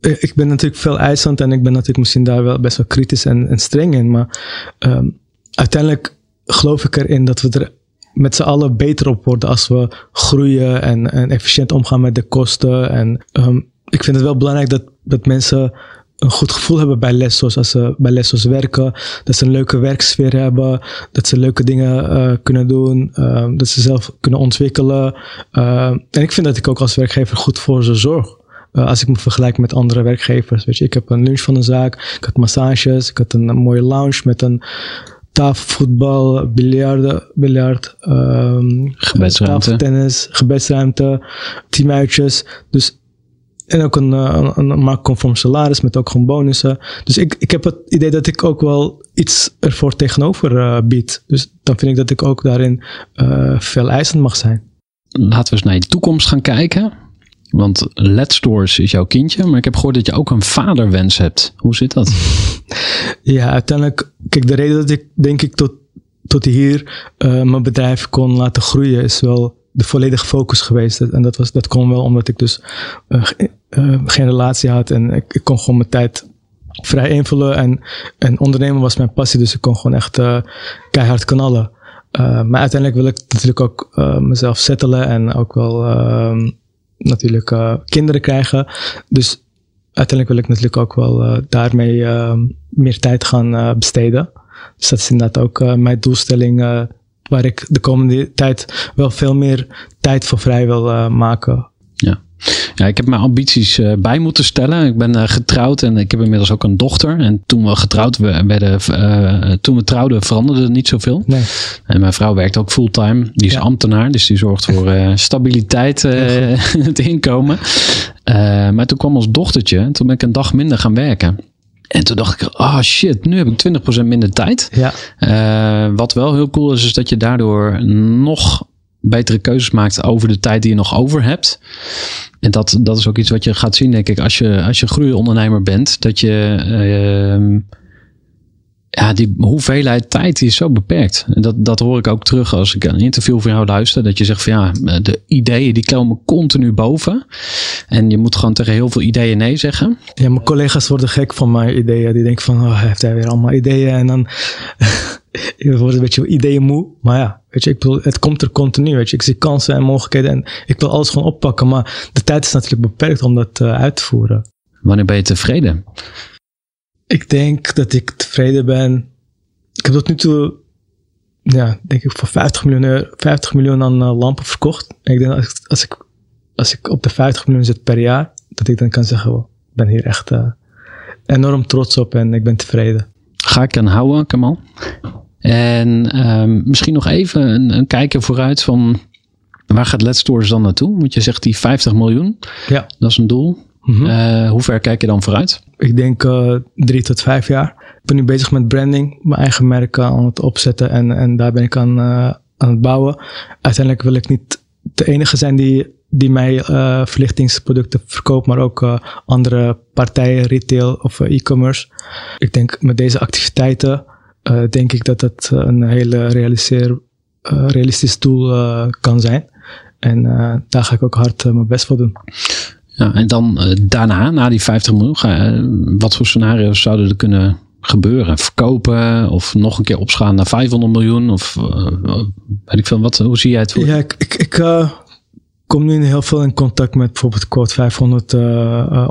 ik ben natuurlijk veel eisend en ik ben natuurlijk misschien daar wel best wel kritisch en, en streng in. Maar um, uiteindelijk geloof ik erin dat we er met z'n allen beter op worden als we groeien en, en efficiënt omgaan met de kosten. En um, ik vind het wel belangrijk dat, dat mensen een goed gevoel hebben bij Lessos. Als ze bij Lessos werken. Dat ze een leuke werksfeer hebben. Dat ze leuke dingen uh, kunnen doen. Uh, dat ze zelf kunnen ontwikkelen. Uh, en ik vind dat ik ook als werkgever goed voor ze zorg. als ik me vergelijk met andere werkgevers. Weet je, ik heb een lunch van een zaak. Ik had massages. Ik had een, een mooie lounge met een tafelvoetbal, biljarden, biljart, um, gebedsruimte. tennis, gebedsruimte, teamuitjes. Dus en ook een, een, een marktconform salaris met ook gewoon bonussen. Dus ik, ik heb het idee dat ik ook wel iets ervoor tegenover uh, bied. Dus dan vind ik dat ik ook daarin uh, veel eisend mag zijn. Laten we eens naar je toekomst gaan kijken. Want Let's Stores is jouw kindje, maar ik heb gehoord dat je ook een vaderwens hebt. Hoe zit dat? Ja, uiteindelijk, kijk, de reden dat ik denk ik tot, tot hier uh, mijn bedrijf kon laten groeien is wel de volledige focus geweest. En dat, was, dat kon wel omdat ik dus uh, uh, geen relatie had en ik, kon gewoon mijn tijd vrij invullen. En, en ondernemen was mijn passie, dus ik kon gewoon echt keihard knallen. maar uiteindelijk wil ik natuurlijk ook mezelf settelen en ook wel ehm, natuurlijk kinderen krijgen. Dus uiteindelijk wil ik natuurlijk ook wel daarmee uh, meer tijd gaan besteden. Dus dat is inderdaad ook mijn doelstelling, waar ik de komende tijd wel veel meer tijd voor vrij wil maken. Ja. Ja, ik heb mijn ambities uh, bij moeten stellen. Ik ben uh, getrouwd en ik heb inmiddels ook een dochter. En toen we getrouwd werden, uh, toen we trouwden, veranderde het niet zoveel. Nee. En mijn vrouw werkt ook fulltime. Die is ja. ambtenaar, dus die zorgt voor stabiliteit in het inkomen. maar toen kwam ons dochtertje en toen ben ik een dag minder gaan werken. En toen dacht ik, oh shit, nu heb ik 20% minder tijd. Ja. Uh, wat wel heel cool is, is dat je daardoor nog betere keuzes maakt over de tijd die je nog over hebt. En dat, dat is ook iets wat je gaat zien, denk ik, als je, als je groeiondernemer bent. Dat je. Uh, ja, die hoeveelheid tijd is zo beperkt. En dat, dat hoor ik ook terug als ik een interview van jou luister. Dat je zegt van ja, de ideeën die komen continu boven. En je moet gewoon tegen heel veel ideeën nee zeggen. Ja, mijn collega's worden gek van mijn ideeën. Die denken van, oh, heeft hij weer allemaal ideeën. En dan je wordt een beetje ideeën moe. Maar ja, weet je, ik bedoel, het komt er continu. Weet je, ik zie kansen en mogelijkheden en ik wil alles gewoon oppakken. Maar de tijd is natuurlijk beperkt om dat uh, uit te voeren. Wanneer ben je tevreden? Ik denk dat ik tevreden ben. Ik heb tot nu toe, ja, denk ik voor 50 miljoen, euro, 50 miljoen aan uh, lampen verkocht. En ik denk dat als ik, als, ik, als ik op de 50 miljoen zit per jaar, dat ik dan kan zeggen, ik ben hier echt uh, enorm trots op en ik ben tevreden. Ga ik aan houden, Kamal. En um, misschien nog even een, een kijker vooruit van waar gaat Let's Stores dan naartoe? Want je zegt die 50 miljoen, ja. dat is een doel. Mm -hmm. uh, hoe ver kijk je dan vooruit? Ik denk uh, drie tot vijf jaar. Ik ben nu bezig met branding, mijn eigen merk aan het opzetten en, en daar ben ik aan, uh, aan het bouwen. Uiteindelijk wil ik niet de enige zijn die, die mij verlichtingsproducten verkoopt, maar ook andere partijen, retail of e-commerce. Ik denk met deze activiteiten, denk ik dat het een hele realiseer, realistisch doel kan zijn. En daar ga ik ook hard mijn best voor doen. Ja, en dan uh, daarna, na die 50 miljoen, uh, wat voor scenario's zouden er kunnen gebeuren? Verkopen of nog een keer opschalen naar 500 miljoen? Of uh, weet ik veel, wat, hoe zie jij het voor? Ja, ik, ik, ik kom nu heel veel in contact met bijvoorbeeld quote 500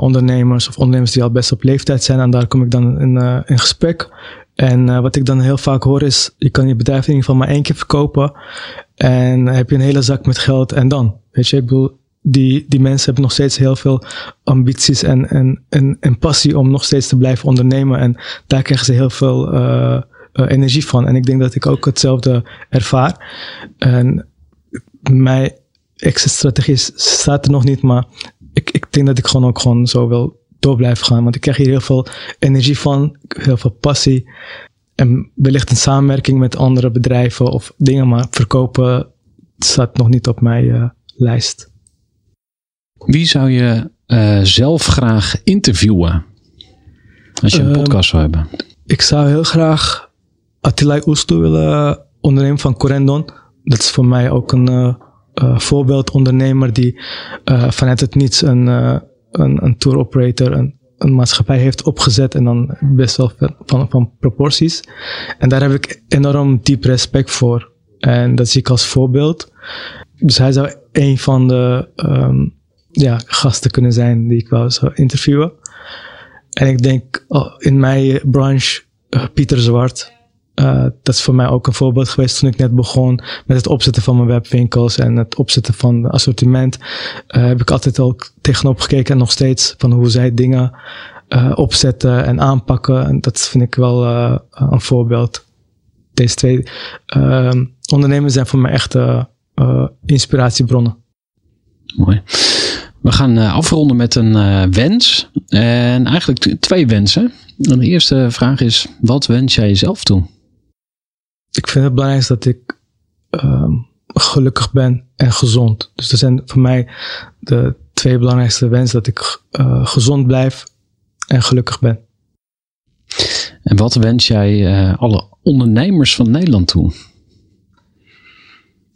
ondernemers of ondernemers die al best op leeftijd zijn. En daar kom ik dan in, in gesprek. En wat ik dan heel vaak hoor is, je kan je bedrijf in ieder geval maar één keer verkopen. En heb je een hele zak met geld en dan. Weet je, ik bedoel, die, die mensen hebben nog steeds heel veel ambities en, en, en, en passie om nog steeds te blijven ondernemen. En daar krijgen ze heel veel uh, uh, energie van. En ik denk dat ik ook hetzelfde ervaar. En mijn exit-strategie staat er nog niet, maar ik, ik denk dat ik gewoon ook gewoon zo wil door blijven gaan. Want ik krijg hier heel veel energie van, heel veel passie. En wellicht een samenwerking met andere bedrijven of dingen, maar verkopen staat nog niet op mijn uh, lijst. Wie zou je uh, zelf graag interviewen? Als je een um, podcast zou hebben. Ik zou heel graag Attila Oesto willen ondernemen van Corendon. Dat is voor mij ook een uh, uh, voorbeeldondernemer die vanuit het niets een, een, een tour operator, een, een maatschappij heeft opgezet en dan best wel van, van, van proporties. En daar heb ik enorm diep respect voor. En dat zie ik als voorbeeld. Dus hij zou een van de um, ja, gasten kunnen zijn die ik wel zou interviewen. En ik denk oh, in mijn branche, uh, Pieter Zwart, uh, dat is voor mij ook een voorbeeld geweest toen ik net begon met het opzetten van mijn webwinkels en het opzetten van assortiment. Uh, heb ik altijd al tegenop gekeken en nog steeds van hoe zij dingen opzetten en aanpakken. En dat vind ik wel een voorbeeld. Deze twee ondernemers zijn voor mij echt inspiratiebronnen. Mooi. We gaan uh, afronden met een uh, wens. En eigenlijk twee wensen. En de eerste vraag is: wat wens jij jezelf toe? Ik vind het belangrijkste dat ik uh, gelukkig ben en gezond. Dus dat zijn voor mij de twee belangrijkste wensen. Dat ik uh, gezond blijf en gelukkig ben. En wat wens jij uh, alle ondernemers van Nederland toe?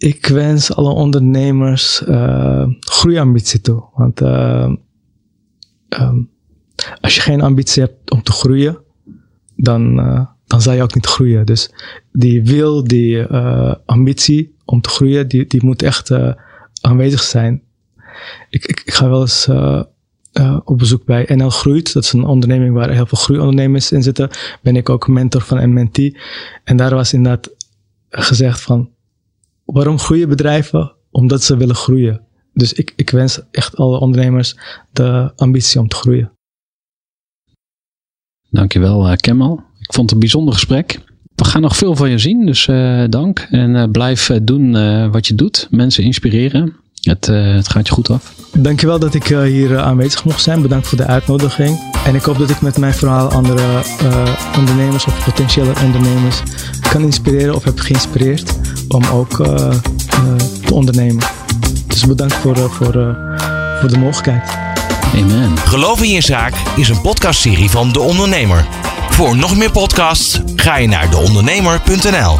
Ik wens alle ondernemers uh, groeiambitie toe. Want um, als je geen ambitie hebt om te groeien, dan, dan zal je ook niet groeien. Dus die wil, die ambitie om te groeien, die, die moet echt aanwezig zijn. Ik, ik, ga wel eens op bezoek bij NL Groeit. Dat is een onderneming waar heel veel groeiondernemers in zitten. Ben ik ook mentor van een mentee. En daar was inderdaad gezegd van, waarom groeien bedrijven? Omdat ze willen groeien. Dus ik, ik wens echt alle ondernemers de ambitie om te groeien. Dankjewel, uh, Kemal. Ik vond het een bijzonder gesprek. We gaan nog veel van je zien, dus uh, dank. En uh, blijf doen wat je doet. Mensen inspireren. Het, uh, het gaat je goed af. Dankjewel dat ik uh, hier uh, aanwezig mocht zijn. Bedankt voor de uitnodiging. En ik hoop dat ik met mijn verhaal andere ondernemers of potentiële ondernemers kan inspireren of heb geïnspireerd om ook te ondernemen. Dus bedankt voor, voor, voor de mogelijkheid. Amen. Geloof in je zaak is een podcastserie van De Ondernemer. Voor nog meer podcasts ga je naar deondernemer.nl.